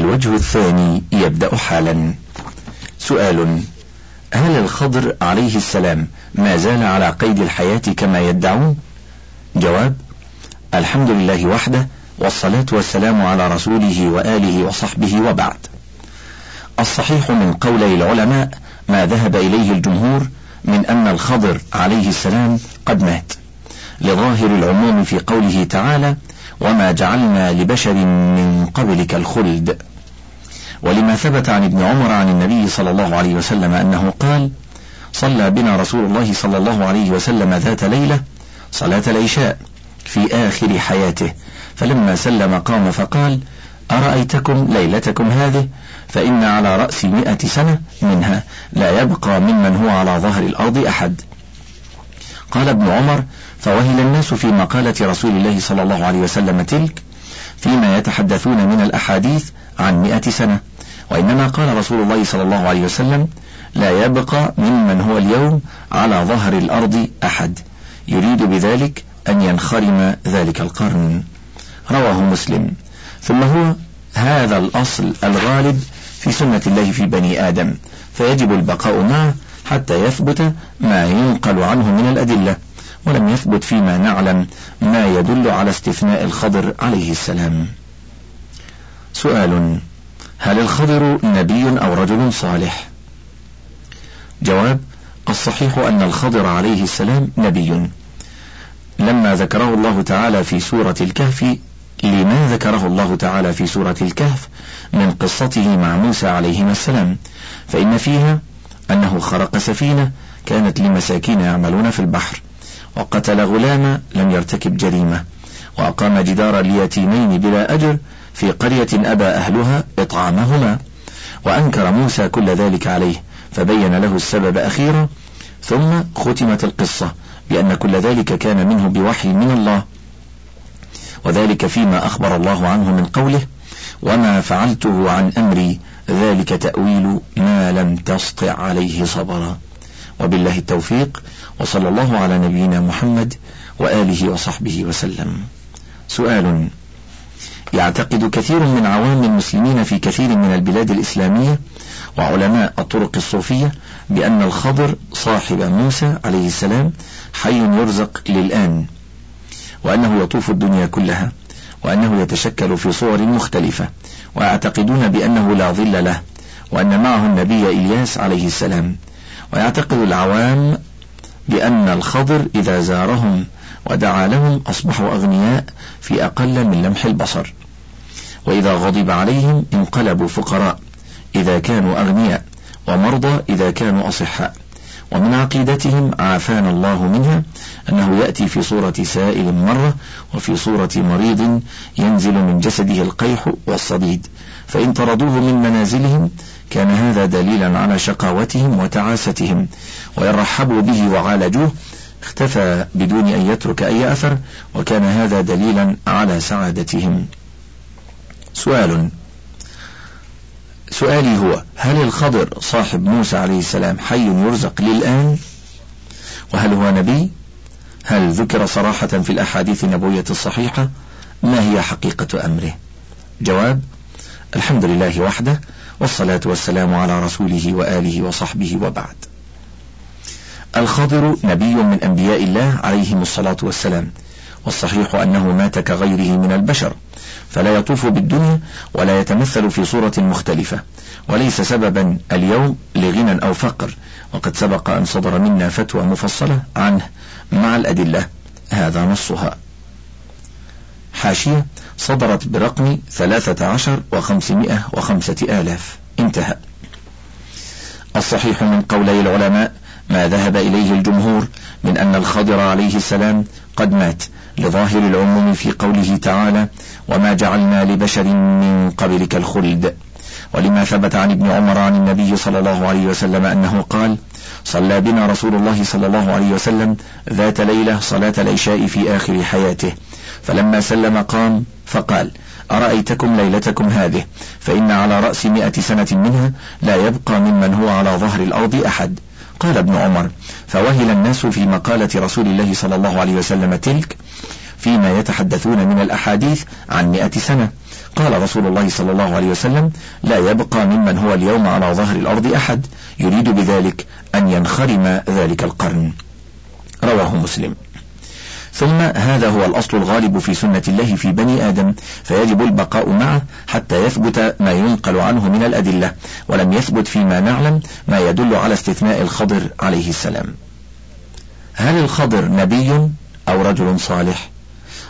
الوجه الثاني يبدأ حالا. سؤال هل الخضر عليه السلام ما زال على قيد الحياة كما يدعون؟ جواب الحمد لله وحده والصلاة والسلام على رسوله وآله وصحبه وبعد. الصحيح من قولي العلماء ما ذهب إليه الجمهور من أن الخضر عليه السلام قد مات. لظاهر العموم في قوله تعالى وما جعلنا لبشر من قبلك الخلد ولما ثبت عن ابن عمر عن النبي صلى الله عليه وسلم أنه قال صلى بنا رسول الله صلى الله عليه وسلم ذات ليلة صلاة العشاء في آخر حياته. فلما سلم قام فقال أرأيتكم ليلتكم هذه؟ فإن على رأس مئة سنة منها لا يبقى ممن هو على ظهر الأرض أحد. قال ابن عمر فوهل الناس في مقالة رسول الله صلى الله عليه وسلم تلك؟ فيما يتحدثون من الأحاديث عن مئة سنة. وإنما قال رسول الله صلى الله عليه وسلم لا يبقى ممن هو اليوم على ظهر الأرض أحد. يريد بذلك أن ينخرم ذلك القرن. رواه مسلم. ثم هو هذا الأصل الغالب في سنة الله في بني آدم. فيجب البقاء معه حتى يثبت ما ينقل عنه من الأدلة. ولم يثبت فيما نعلم ما يدل على استثناء الخضر عليه السلام. سؤال هل الخضر نبي أو رجل صالح؟ جواب الصحيح أن الخضر عليه السلام نبي. لما ذكره الله تعالى في سورة الكهف لما ذكره الله تعالى في سورة الكهف من قصته مع موسى عليهما السلام فإن فيها أنه خرق سفينة كانت لمساكين يعملون في البحر وقتل غلاما لم يرتكب جريمة وأقام جدارا ليتيمين بلا أجر في قرية أبى أهلها إطعامهما وأنكر موسى كل ذلك عليه فبين له السبب أخيرا ثم ختمت القصة بأن كل ذلك كان منه بوحي من الله. وذلك فيما أخبر الله عنه من قوله وما فعلته عن أمري ذلك تأويل ما لم تسطع عليه صبرا. وبالله التوفيق وصلى الله على نبينا محمد وآله وصحبه وسلم. سؤال يعتقد كثير من عوام المسلمين في كثير من البلاد الإسلامية وعلماء الطرق الصوفية بأن الخضر صاحب موسى عليه السلام حي يرزق للآن وأنه يطوف الدنيا كلها وأنه يتشكل في صور مختلفة ويعتقدون بأنه لا ظل له وأن معه النبي إلياس عليه السلام. ويعتقد العوام بأن الخضر إذا زارهم ودعا لهم أصبحوا أغنياء في أقل من لمح البصر. وإذا غضب عليهم انقلبوا فقراء إذا كانوا أغنياء ومرضى إذا كانوا أصحاء. ومن عقيدتهم عافانا الله منها أنه يأتي في صورة سائل مرة وفي صورة مريض ينزل من جسده القيح والصديد. فإن طردوه من منازلهم كان هذا دليلا على شقاوتهم وتعاستهم. وإن رحبوا به وعالجوه اختفى بدون أن يترك أي أثر وكان هذا دليلا على سعادتهم. سؤال. سؤالي هو هل الخضر صاحب موسى عليه السلام حي يرزق للآن؟ وهل هو نبي؟ هل ذكر صراحة في الأحاديث النبوية الصحيحة؟ ما هي حقيقة أمره؟ جواب الحمد لله وحده والصلاة والسلام على رسوله وآله وصحبه وبعد. الخضر نبي من أنبياء الله عليهم الصلاة والسلام. والصحيح أنه مات كغيره من البشر فلا يطوف بالدنيا ولا يتمثل في صورة مختلفة وليس سببا اليوم لغنى أو فقر وقد سبق أن صدر منا فتوى مفصلة عنه مع الأدلة هذا نصها. حاشية صدرت برقم ثلاثة عشر وخمسمائة وخمسة آلاف. انتهى. الصحيح من قولي العلماء ما ذهب إليه الجمهور من أن الخضر عليه السلام قد مات لظاهر العموم في قوله تعالى وما جعلنا لبشر من قبلك الخلد ولما ثبت عن ابن عمر عن النبي صلى الله عليه وسلم أنه قال صلى بنا رسول الله صلى الله عليه وسلم ذات ليلة صلاة العشاء في آخر حياته فلما سلم قام فقال أرأيتكم ليلتكم هذه فإن على رأس مئة سنة منها لا يبقى ممن هو على ظهر الأرض أحد قال ابن عمر فوهل الناس في مقالة رسول الله صلى الله عليه وسلم تلك؟ فيما يتحدثون من الأحاديث عن مئة سنة. قال رسول الله صلى الله عليه وسلم لا يبقى ممن هو اليوم على ظهر الأرض أحد يريد بذلك أن ينخرم ذلك القرن. رواه مسلم. ثم هذا هو الأصل الغالب في سنة الله في بني آدم فيجب البقاء معه حتى يثبت ما ينقل عنه من الأدلة ولم يثبت فيما نعلم ما يدل على استثناء الخضر عليه السلام. هل الخضر نبي أو رجل صالح؟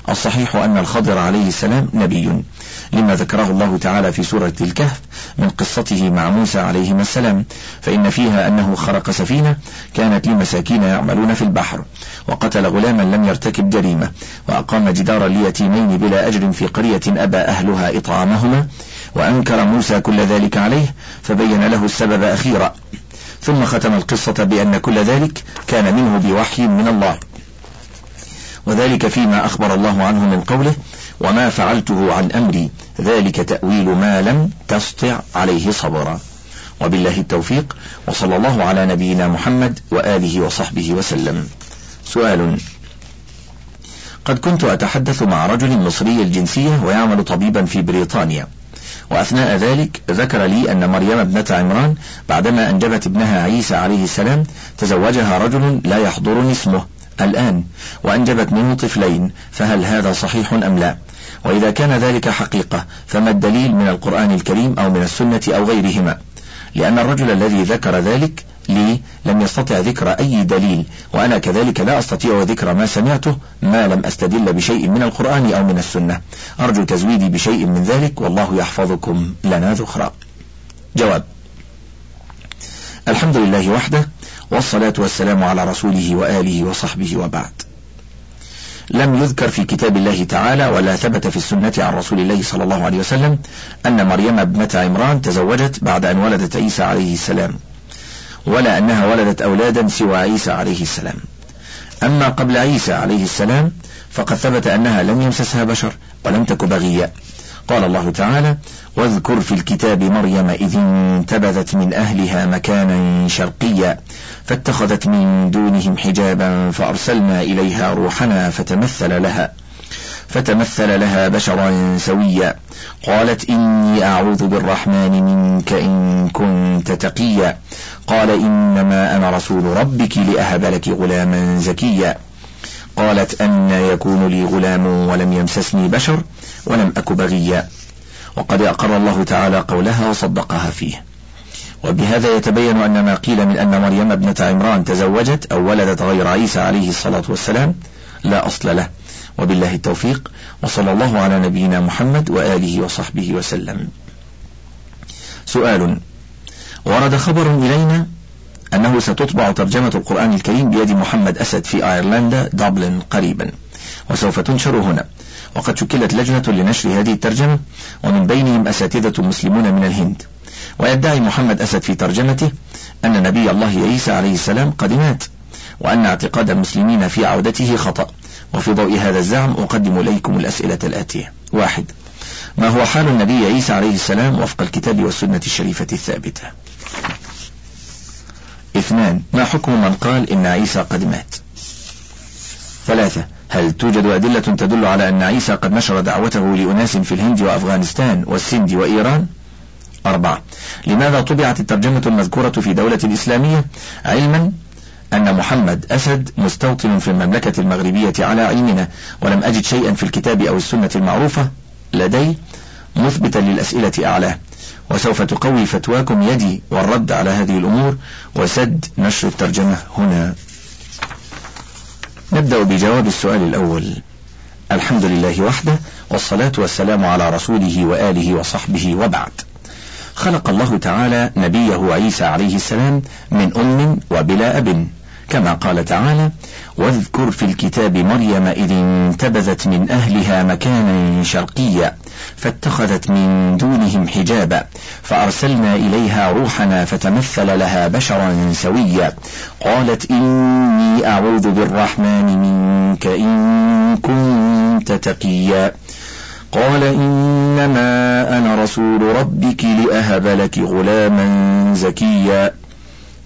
الصحيح أن الخضر عليه السلام نبي لما ذكره الله تعالى في سورة الكهف من قصته مع موسى عليهما السلام فإن فيها أنه خرق سفينة كانت لمساكين يعملون في البحر وقتل غلاما لم يرتكب جريمة وأقام جدارا ليتيمين بلا أجر في قرية أبى أهلها إطعامهما وأنكر موسى كل ذلك عليه فبين له السبب أخيرا. ثم ختم القصة بأن كل ذلك كان منه بوحي من الله. وذلك فيما أخبر الله عنه من قوله وما فعلته عن أمري ذلك تأويل ما لم تسطع عليه صبرا. وبالله التوفيق وصلى الله على نبينا محمد وآله وصحبه وسلم. سؤال قد كنت أتحدث مع رجل مصري الجنسية ويعمل طبيبا في بريطانيا. وأثناء ذلك ذكر لي أن مريم ابنة عمران بعدما أنجبت ابنها عيسى عليه السلام تزوجها رجل لا يحضرني اسمه. الآن وأنجبت منه طفلين فهل هذا صحيح أم لا؟ وإذا كان ذلك حقيقة فما الدليل من القرآن الكريم أو من السنة أو غيرهما؟ لأن الرجل الذي ذكر ذلك لي لم يستطع ذكر أي دليل وأنا كذلك لا أستطيع ذكر ما سمعته ما لم أستدل بشيء من القرآن أو من السنة. أرجو تزويدي بشيء من ذلك والله يحفظكم لنا ذخرا جواب الحمد لله وحده والصلاة والسلام على رسوله وآله وصحبه وبعد. لم يذكر في كتاب الله تعالى ولا ثبت في السنة عن رسول الله صلى الله عليه وسلم أن مريم ابنة عمران تزوجت بعد أن ولدت عيسى عليه السلام ولا أنها ولدت أولادا سوى عيسى عليه السلام. أما قبل عيسى عليه السلام فقد ثبت أنها لم يمسسها بشر ولم تك بغيا قال الله تعالى واذكر في الكتاب مريم إذ انتبذت من أهلها مكانا شرقيا فاتخذت من دونهم حجابا فأرسلنا إليها روحنا فتمثل لها فتمثل لها بشرا سويا. قالت إني أعوذ بالرحمن منك إن كنت تقيا. قال إنما أنا رسول ربك لأهب لك غلاما زكيا. قالت أن يكون لي غلام ولم يمسسني بشر ولم أك بغيا. وقد أقر الله تعالى قولها وصدقها فيه. وبهذا يتبين أن ما قيل من أن مريم ابنة عمران تزوجت أو ولدت غير عيسى عليه الصلاة والسلام لا أصل له. وبالله التوفيق وصلى الله على نبينا محمد وآله وصحبه وسلم. سؤال ورد خبر إلينا أنه ستطبع ترجمة القرآن الكريم بيد محمد أسد في أيرلندا دبلن قريبا وسوف تنشر هنا. وقد شكلت لجنة لنشر هذه الترجمة ومن بينهم أساتذة مسلمون من الهند. ويدعي محمد أسد في ترجمته أن نبي الله عيسى عليه السلام قد مات وأن اعتقاد المسلمين في عودته خطأ. وفي ضوء هذا الزعم أقدم إليكم الأسئلة الآتية. واحد. ما هو حال النبي عيسى عليه السلام وفق الكتاب والسنة الشريفة الثابتة؟ اثنان. ما حكم من قال إن عيسى قد مات؟ ثلاثة. هل توجد أدلة تدل على أن عيسى قد نشر دعوته لأناس في الهند وأفغانستان والسند وإيران؟ أربعة. لماذا طبعت الترجمة المذكورة في دولة إسلامية علما أن محمد أسد مستوطن في المملكة المغربية على علمنا ولم أجد شيئا في الكتاب أو السنة المعروفة لدي؟ مثبتا للأسئلة أعلاه. وسوف تقوي فتواكم يدي والرد على هذه الأمور وسد نشر الترجمة هنا. نبدأ بجواب السؤال الأول. الحمد لله وحده والصلاة والسلام على رسوله وآله وصحبه وبعد. خلق الله تعالى نبيه عيسى عليه السلام من أم وبلا أب. كما قال تعالى واذكر في الكتاب مريم إذ انتبذت من أهلها مكانا شرقيا فاتخذت من دونهم حجابا فأرسلنا إليها روحنا فتمثل لها بشرا سويا. قالت إني أعوذ بالرحمن منك إن كنت تقيا. قال إنما أنا رسول ربك لأهب لك غلاما زكيا.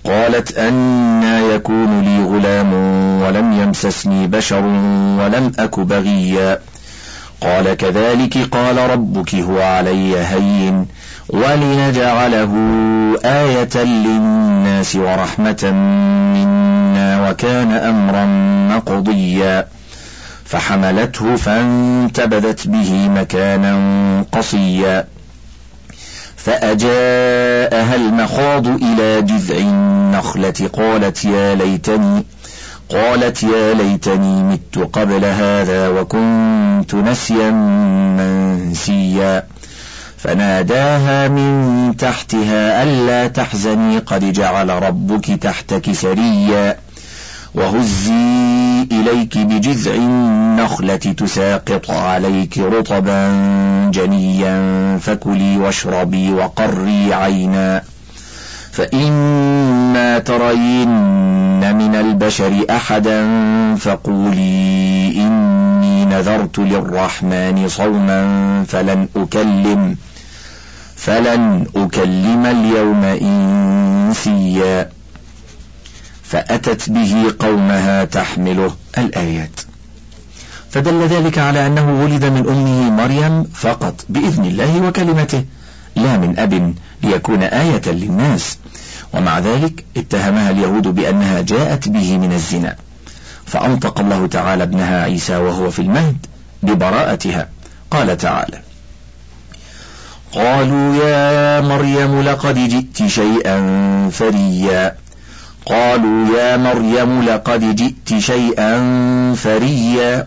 قالت أنا يكون لي غلام ولم يمسسني بشر ولم أك بغيا. قال كذلك قال ربك هو علي هين ولنجعله آية للناس ورحمة منا وكان أمرا مقضيا. فحملته فانتبذت به مكانا قصيا. فأجاءها المخاض إلى جذع النخلة قالت يا ليتني قالت يا ليتني مت قبل هذا وكنت نسيا منسيا. فناداها من تحتها ألا تحزني قد جعل ربك تحتك سريا. وهزي إليك بجذع النخلة تساقط عليك رطبا جنيا. فكلي واشربي وقري عينا. فإما ترين من البشر أحدا فقولي إني نذرت للرحمن صوما فلن أكلم فلن أكلم اليوم إنسيا فأتت به قومها تحمله الآيات فدل ذلك على أنه ولد من أمه مريم فقط بإذن الله وكلمته لا من أب ليكون آية للناس. ومع ذلك اتهمها اليهود بأنها جاءت به من الزنا. فأنطق الله تعالى ابنها عيسى وهو في المهد ببراءتها. قال تعالى قالوا يا مريم لقد جئت شيئا فريا. قالوا يا مريم لقد جئت شيئا فريا.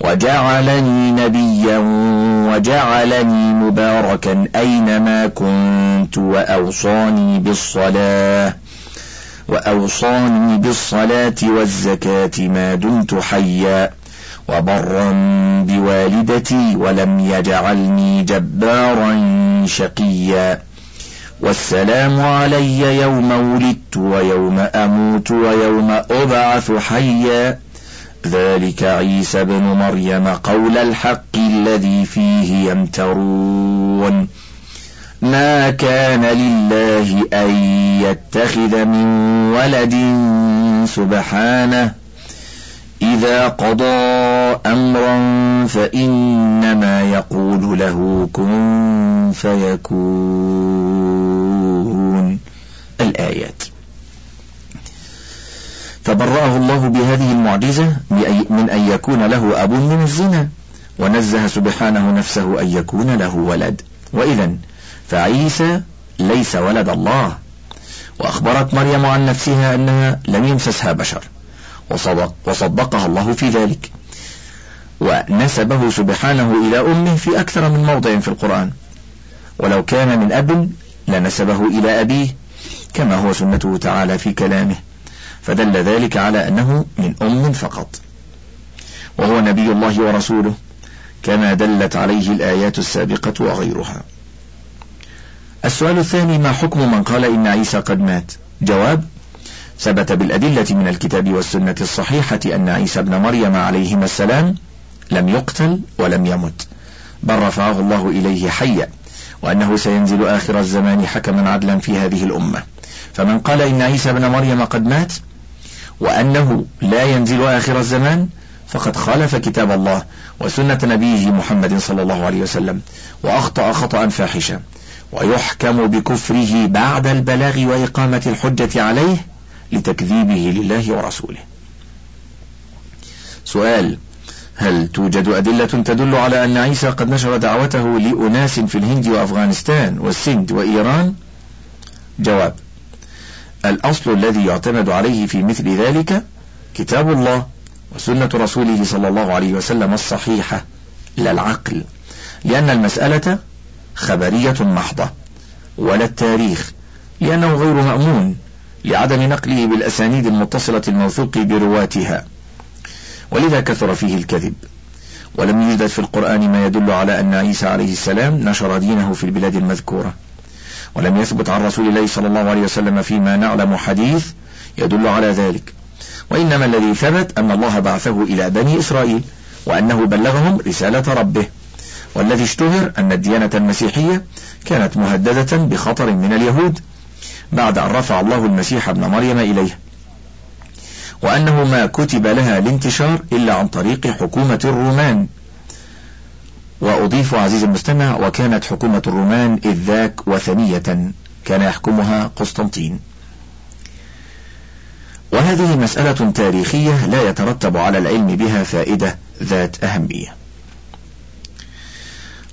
وجعلني نبيا وجعلني مباركا أينما كنت وأوصاني بالصلاة وأوصاني بالصلاة والزكاة ما دمت حيا وبرا بوالدتي ولم يجعلني جبارا شقيا والسلام علي يوم ولدت ويوم أموت ويوم أبعث حيا ذلك عيسى بن مريم قول الحق الذي فيه يمترون. ما كان لله أن يتخذ من ولد سبحانه. إذا قضى أمرا فإنما يقول له كن فيكون. الآيات. فبرأه الله بهذه المعجزة من أن يكون له أب من الزنا. ونزه سبحانه نفسه أن يكون له ولد. وإذا فعيسى ليس ولد الله. وأخبرت مريم عن نفسها أنها لم يمسسها بشر. وصدق وصدقها الله في ذلك. ونسبه سبحانه إلى أمه في أكثر من موضع في القرآن. ولو كان من أب لنسبه إلى أبيه كما هو سنته تعالى في كلامه. فدل ذلك على أنه من أم فقط. وهو نبي الله ورسوله كما دلت عليه الآيات السابقة وغيرها. السؤال الثاني ما حكم من قال إن عيسى قد مات؟ جواب ثبت بالأدلة من الكتاب والسنة الصحيحة أن عيسى ابن مريم عليهما السلام لم يقتل ولم يمت. بل رفعه الله إليه حيا وأنه سينزل آخر الزمان حكما عدلا في هذه الأمة. فمن قال إن عيسى ابن مريم قد مات وأنه لا ينزل آخر الزمان فقد خالف كتاب الله وسنة نبيه محمد صلى الله عليه وسلم وأخطأ خطأ فاحشا ويحكم بكفره بعد البلاغ وإقامة الحجة عليه لتكذيبه لله ورسوله. سؤال: هل توجد أدلة تدل على أن عيسى قد نشر دعوته لأناس في الهند وأفغانستان والسند وإيران؟ جواب: الأصل الذي يعتمد عليه في مثل ذلك كتاب الله وسنة رسوله صلى الله عليه وسلم الصحيحة لا العقل لأن المسألة خبرية محضة ولا التاريخ لأنه غير مأمون لعدم نقله بالأسانيد المتصلة الموثوق برواتها ولذا كثر فيه الكذب. ولم يوجد في القرآن ما يدل على أن عيسى عليه السلام نشر دينه في البلاد المذكورة. ولم يثبت عن رسول الله صلى الله عليه وسلم فيما نعلم حديث يدل على ذلك. وإنما الذي ثبت أن الله بعثه إلى بني إسرائيل وأنه بلغهم رسالة ربه. والذي اشتهر أن الديانة المسيحية كانت مهددة بخطر من اليهود بعد أن رفع الله المسيح ابن مريم إليه. وأنه ما كتب لها الانتشار إلا عن طريق حكومة الرومان. وأضيف عزيز المستمع وكانت حكومة الرومان إذ ذاك وثنية. كان يحكمها قسطنطين. وهذه مسألة تاريخية لا يترتب على العلم بها فائدة ذات أهمية.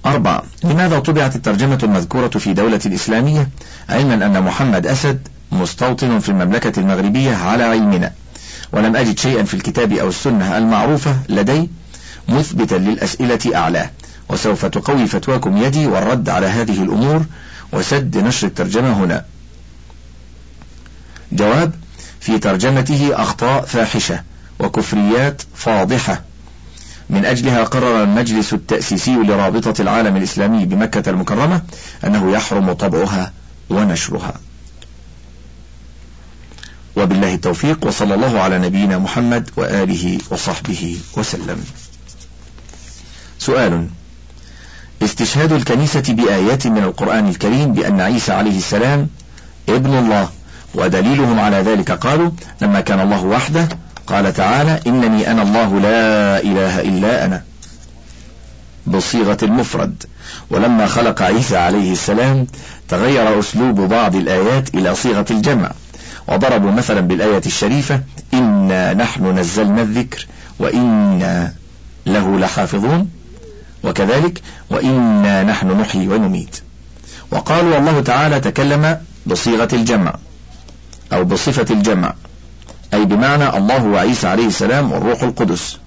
أربعة لماذا طبعت الترجمة المذكورة في دولة الإسلامية؟ علما أن محمد أسد مستوطن في المملكة المغربية على علمنا. ولم أجد شيئا في الكتاب أو السنة المعروفة لدي مثبتا للأسئلة أعلاه. وسوف تقوي فتواكم يدي والرد على هذه الأمور وسد نشر الترجمة هنا. جواب في ترجمته أخطاء فاحشة وكفريات فاضحة. من أجلها قرر المجلس التأسيسي لرابطة العالم الإسلامي بمكة المكرمة أنه يحرم طبعها ونشرها. وبالله التوفيق وصلى الله على نبينا محمد وآله وصحبه وسلم. سؤال استشهاد الكنيسة بآيات من القرآن الكريم بأن عيسى عليه السلام ابن الله ودليلهم على ذلك قالوا لما كان الله وحده قال تعالى إنني أنا الله لا إله إلا أنا بصيغة المفرد. ولما خلق عيسى عليه السلام تغير أسلوب بعض الآيات إلى صيغة الجمع وضربوا مثلا بالآية الشريفة إنا نحن نزلنا الذكر وإنا له لحافظون وكذلك وإنا نحن نحيي ونميت. وقالوا الله تعالى تكلم بصيغة الجمع أو بصفة الجمع أي بمعنى الله وعيسى عليه السلام والروح القدس.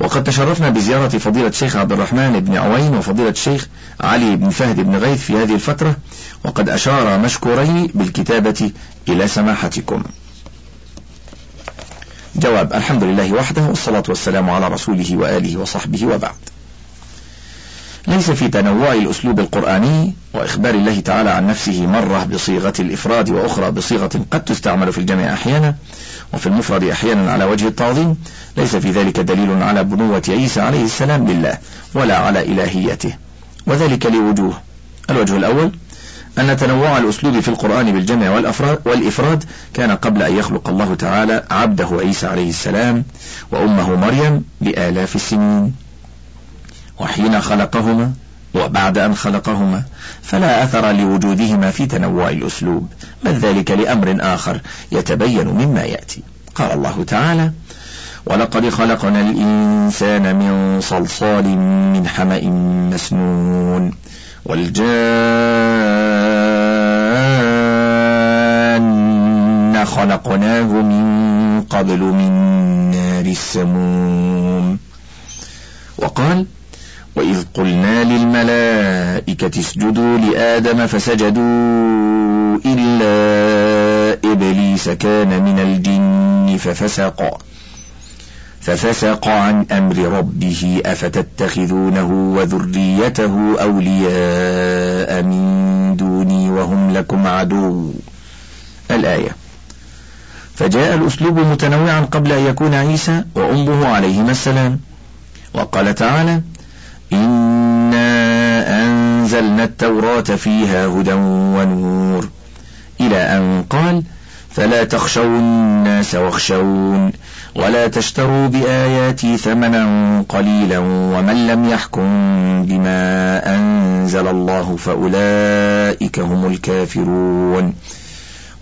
وقد تشرفنا بزيارة فضيلة الشيخ عبد الرحمن بن عوين وفضيلة الشيخ علي بن فهد بن غيث في هذه الفترة وقد أشار مشكوري بالكتابة إلى سماحتكم. جواب الحمد لله وحده والصلاة والسلام على رسوله وآله وصحبه وبعد. ليس في تنوع الأسلوب القرآني وإخبار الله تعالى عن نفسه مرة بصيغة الإفراد وأخرى بصيغة قد تستعمل في الجمع أحيانا وفي المفرد أحيانا على وجه التعظيم ليس في ذلك دليل على بنوة عيسى عليه السلام لله ولا على إلهيته وذلك لوجوه. الوجه الأول أن تنوع الأسلوب في القرآن بالجمع والإفراد كان قبل أن يخلق الله تعالى عبده عيسى عليه السلام وأمه مريم بآلاف السنين. وحين خلقهما وبعد أن خلقهما فلا أثر لوجودهما في تنوع الأسلوب بل ذلك لأمر آخر يتبين مما يأتي. قال الله تعالى ولقد خلقنا الإنسان من صلصال من حمأ مسنون والجان خلقناه من قبل من نار السموم. وقال وإذ قلنا للملائكة اسجدوا لآدم فسجدوا إلا إبليس كان من الجن ففسق. ففسق عن أمر ربه أفتتخذونه وذريته أولياء من دوني وهم لكم عدو. الآية فجاء الأسلوب متنوعا قبل أن يكون عيسى وأمه عليهما السلام. وقال تعالى إنا أنزلنا التوراة فيها هدى ونور. إلى أن قال فلا تخشوا الناس واخشون ولا تشتروا بآياتي ثمنا قليلا ومن لم يحكم بما أنزل الله فأولئك هم الكافرون.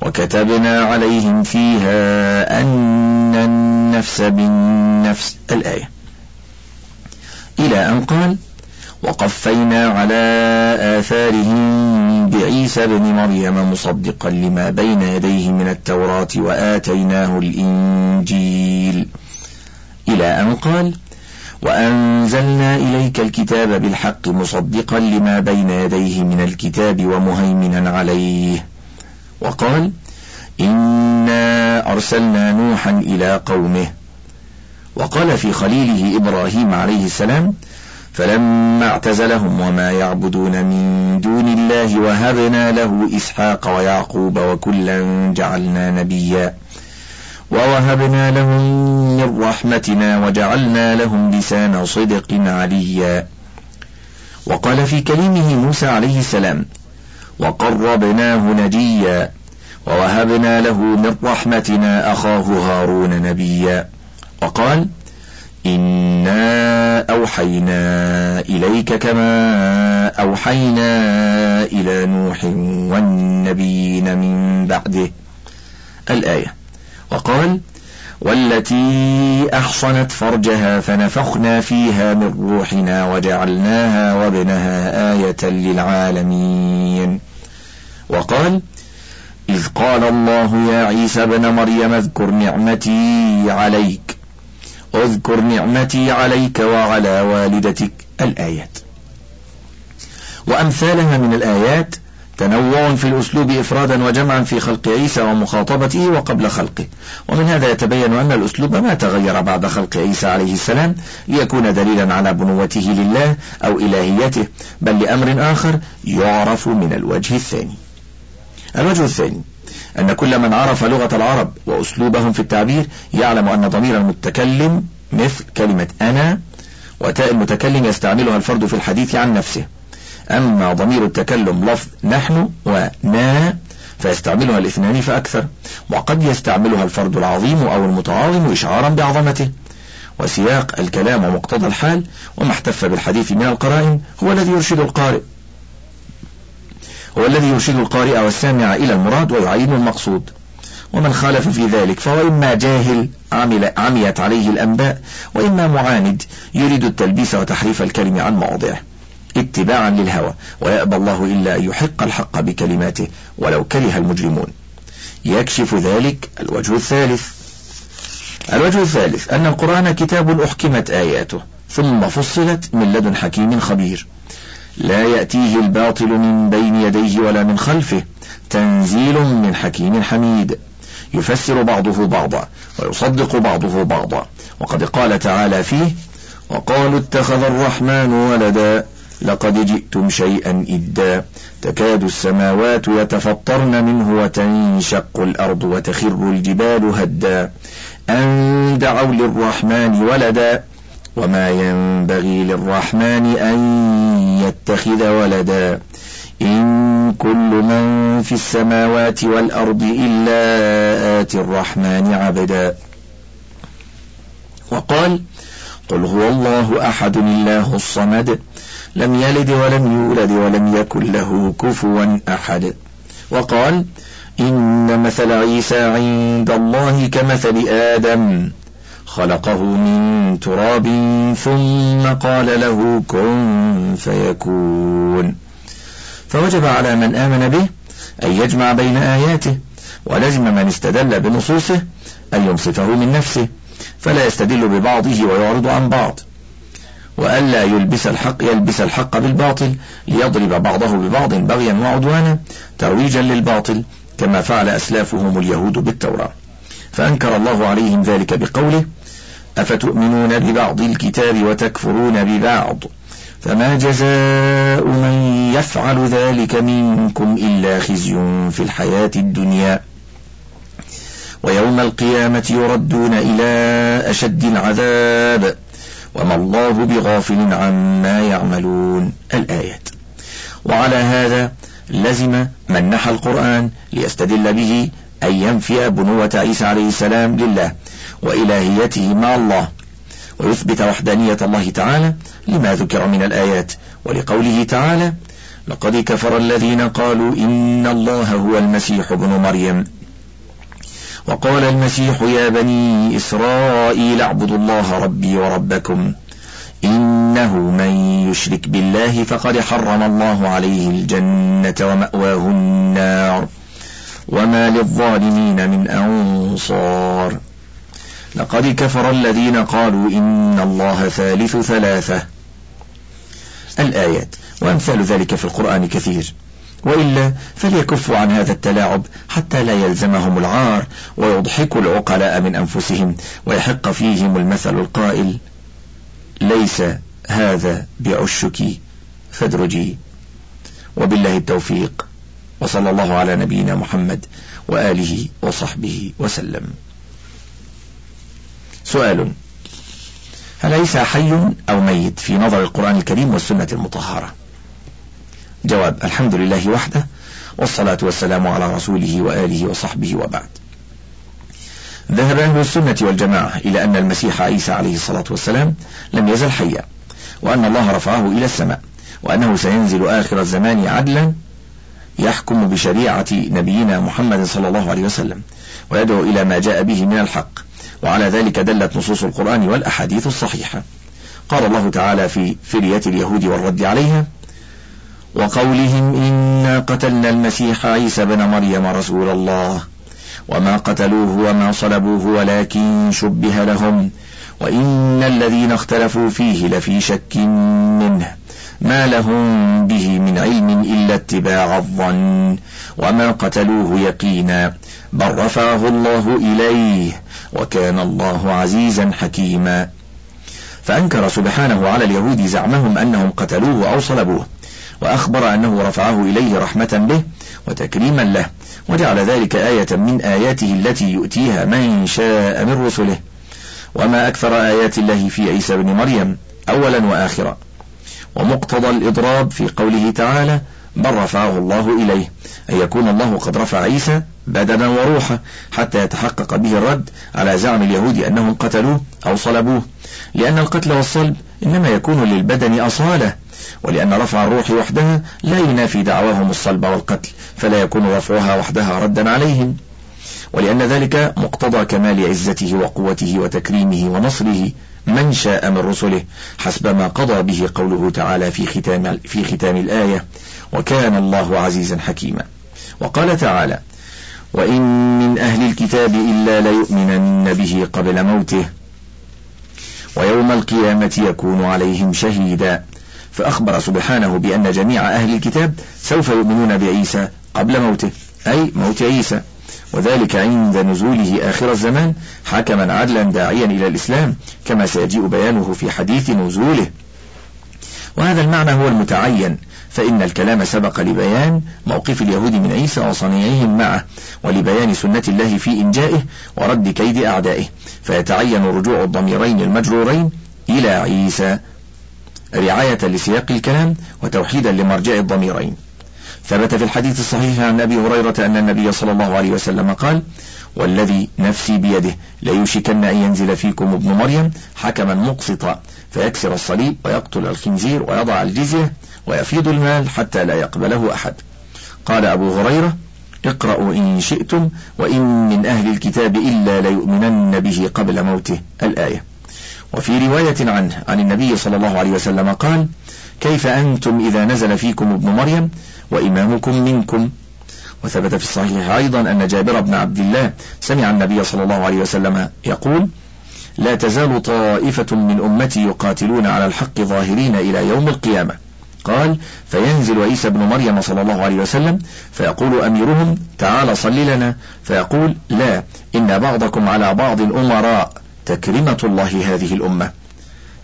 وكتبنا عليهم فيها أن النفس بالنفس. الآية. إلى أن قال وقفينا على آثارهم بعيسى بن مريم مصدقا لما بين يديه من التوراة وآتيناه الإنجيل. إلى أن قال وأنزلنا إليك الكتاب بالحق مصدقا لما بين يديه من الكتاب ومهيمنا عليه. وقال إنا أرسلنا نوحا إلى قومه. وقال في خليله إبراهيم عليه السلام فلما اعتزلهم وما يعبدون من دون الله وهبنا له إسحاق ويعقوب وكلا جعلنا نبيا. ووهبنا لهم من رحمتنا وجعلنا لهم لسان صدق عليا. وقال في كلمه موسى عليه السلام وقربناه نجيا ووهبنا له من رحمتنا أخاه هارون نبيا. وقال إنا أوحينا إليك كما أوحينا إلى نوح والنبيين من بعده. الآية. وقال والتي أحصنت فرجها فنفخنا فيها من روحنا وجعلناها وابنها آية للعالمين. وقال إذ قال الله يا عيسى ابن مريم اذكر نعمتي عليك. اذكر نعمتي عليك وعلى والدتك. الآيات. وأمثالها من الآيات تنوع في الأسلوب إفرادا وجمعا في خلق عيسى ومخاطبته وقبل خلقه. ومن هذا يتبين أن الأسلوب ما تغير بعد خلق عيسى عليه السلام ليكون دليلا على بنوته لله أو إلهيته بل لأمر آخر يعرف من الوجه الثاني. الوجه الثاني أن كل من عرف لغة العرب وأسلوبهم في التعبير يعلم أن ضمير المتكلم مثل كلمة أنا وتاء المتكلم يستعملها الفرد في الحديث عن نفسه. أما ضمير التكلم لفظ نحن ونا فيستعملها الاثنان فأكثر وقد يستعملها الفرد العظيم أو المتعاظم إشعارا بعظمته. وسياق الكلام ومقتضى الحال وما احتف بالحديث من القرائن هو الذي يرشد القارئ. هو الذي يرشد القارئ والسامع إلى المراد ويعين المقصود. ومن خالف في ذلك فهو إما جاهل عمل عميت عليه الأنباء وإما معاند يريد التلبيس وتحريف الكلم عن مواضعه. اتباعا للهوى ويأبى الله إلا أن يحق الحق بكلماته ولو كره المجرمون. يكشف ذلك الوجه الثالث. الوجه الثالث أن القرآن كتاب أحكمت آياته ثم فصلت من لدن حكيم خبير. لا يأتيه الباطل من بين يديه ولا من خلفه. تنزيل من حكيم حميد. يفسر بعضه بعضا ويصدق بعضه بعضا. وقد قال تعالى فيه وقالوا اتخذ الرحمن ولدا لقد جئتم شيئا إدا. تكاد السماوات يتفطرن منه وتنشق الأرض وتخر الجبال هدا. أن دعوا للرحمن ولدا وما ينبغي للرحمن أن يتخذ ولدا. إن كل من في السماوات والأرض إلا آتي الرحمن عبدا. وقال قل هو الله أحد الله الصمد. لم يلد ولم يولد ولم يكن له كفوا أحد. وقال إن مثل عيسى عند الله كمثل آدم. خلقه من تراب ثم قال له كن فيكون. فوجب على من آمن به أن يجمع بين آياته ولزم من استدل بنصوصه أن ينصفه من نفسه فلا يستدل ببعضه ويعرض عن بعض. وألا يلبس الحق يلبس الحق بالباطل ليضرب بعضه ببعض بغيا وعدوانا ترويجا للباطل كما فعل أسلافهم اليهود بالتوراة. فأنكر الله عليهم ذلك بقوله أفتؤمنون ببعض الكتاب وتكفرون ببعض؟ فما جزاء من يفعل ذلك منكم إلا خزي في الحياة الدنيا. ويوم القيامة يردون إلى أشد العذاب. وما الله بغافل عما يعملون. الآيات. وعلى هذا لزم من نحى القرآن ليستدل به أن ينفي بنوة عيسى عليه السلام لله. وإلهيته مع الله. ويثبت وحدانية الله تعالى لما ذكر من الآيات. ولقوله تعالى لقد كفر الذين قالوا إن الله هو المسيح ابن مريم وقال المسيح يا بني إسرائيل اعبدوا الله ربي وربكم. إنه من يشرك بالله فقد حرم الله عليه الجنة ومأواه النار. وما للظالمين من أنصار لقد كفر الذين قالوا إن الله ثالث ثلاثة. الآيات وأمثال ذلك في القرآن كثير. وإلا فليكفوا عن هذا التلاعب حتى لا يلزمهم العار ويضحكوا العقلاء من أنفسهم ويحق فيهم المثل القائل ليس هذا بعشك فادرجي. وبالله التوفيق وصلى الله على نبينا محمد وآله وصحبه وسلم. سؤال. هل عيسى حي أو ميت في نظر القرآن الكريم والسنة المطهرة؟ جواب الحمد لله وحده والصلاة والسلام على رسوله وآله وصحبه وبعد. ذهب أهل السنة والجماعة إلى أن المسيح عيسى عليه الصلاة والسلام لم يزل حيا وأن الله رفعه إلى السماء وأنه سينزل آخر الزمان عدلا يحكم بشريعة نبينا محمد صلى الله عليه وسلم ويدعو إلى ما جاء به من الحق. وعلى ذلك دلت نصوص القرآن والأحاديث الصحيحة. قال الله تعالى في فرية اليهود والرد عليها وقولهم إنا قتلنا المسيح عيسى بن مريم رسول الله وما قتلوه وما صلبوه ولكن شبه لهم وإن الذين اختلفوا فيه لفي شك منه ما لهم به من علم إلا اتباع الظن وما قتلوه يقينا بل رفعه الله إليه وكان الله عزيزا حكيما. فأنكر سبحانه على اليهود زعمهم أنهم قتلوه أو صلبوه وأخبر أنه رفعه إليه رحمة به وتكريما له وجعل ذلك آية من آياته التي يؤتيها من شاء من رسله. وما أكثر آيات الله في عيسى بن مريم أولا وآخرا. ومقتضى الإضراب في قوله تعالى بل رفعه الله إليه أن يكون الله قد رفع عيسى بدنا وروحا حتى يتحقق به الرد على زعم اليهود أنهم قتلوه أو صلبوه. لأن القتل والصلب إنما يكون للبدن أصالة ولأن رفع الروح وحدها لا ينافي دعواهم الصلب والقتل فلا يكون رفعها وحدها ردا عليهم. ولأن ذلك مقتضى كمال عزته وقوته وتكريمه ونصره. من شاء من رسله حسب ما قضى به قوله تعالى في ختام في ختام الآية وكان الله عزيزا حكيما. وقال تعالى وإن من أهل الكتاب إلا ليؤمنن به قبل موته ويوم القيامة يكون عليهم شهيدا. فأخبر سبحانه بأن جميع أهل الكتاب سوف يؤمنون بعيسى قبل موته أي موت عيسى. وذلك عند نزوله آخر الزمان حكما عدلا داعيا إلى الإسلام كما سيجيء بيانه في حديث نزوله. وهذا المعنى هو المتعين فإن الكلام سبق لبيان موقف اليهود من عيسى وصنيعهم معه ولبيان سنة الله في إنجائه ورد كيد أعدائه فيتعين رجوع الضميرين المجرورين إلى عيسى رعاية لسياق الكلام وتوحيدا لمرجع الضميرين. ثبت في الحديث الصحيح عن أبي هريرة أن النبي صلى الله عليه وسلم قال والذي نفسي بيده ليوشكن أن ينزل فيكم ابن مريم حكما مقسطا فيكسر الصليب ويقتل الخنزير ويضع الجزية ويفيض المال حتى لا يقبله أحد. قال أبو هريرة اقرأوا إن شئتم وإن من أهل الكتاب إلا ليؤمنن به قبل موته. الآية. وفي رواية عنه عن النبي صلى الله عليه وسلم قال كيف أنتم إذا نزل فيكم ابن مريم وإمامكم منكم. وثبت في الصحيح أيضا أن جابر بن عبد الله سمع النبي صلى الله عليه وسلم يقول لا تزال طائفة من أمتي يقاتلون على الحق ظاهرين إلى يوم القيامة. قال فينزل عيسى بن مريم صلى الله عليه وسلم فيقول أميرهم تعال صل لنا. فيقول لا إن بعضكم على بعض أمراء تكرمة الله هذه الأمة.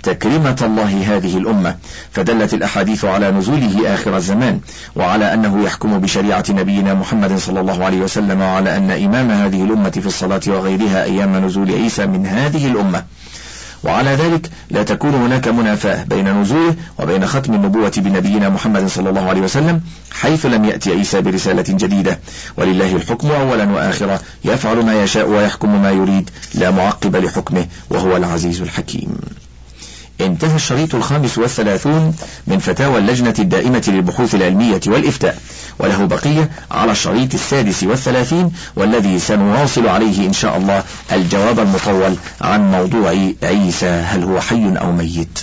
تكرمة الله هذه الأمة فدلت الأحاديث على نزوله آخر الزمان وعلى أنه يحكم بشريعة نبينا محمد صلى الله عليه وسلم وعلى أن إمام هذه الأمة في الصلاة وغيرها أيام نزول عيسى من هذه الأمة. وعلى ذلك لا تكون هناك منافاة بين نزوله وبين ختم النبوة بنبينا محمد صلى الله عليه وسلم حيث لم يأتي عيسى برسالة جديدة. ولله الحكم أولا وآخرا يفعل ما يشاء ويحكم ما يريد لا معقب لحكمه وهو العزيز الحكيم. انتهى الشريط الخامس والثلاثون من فتاوى اللجنة الدائمة للبحوث العلمية والإفتاء وله بقية على الشريط السادس والثلاثين والذي سنواصل عليه إن شاء الله الجواب المطول عن موضوع عيسى هل هو حي أو ميت؟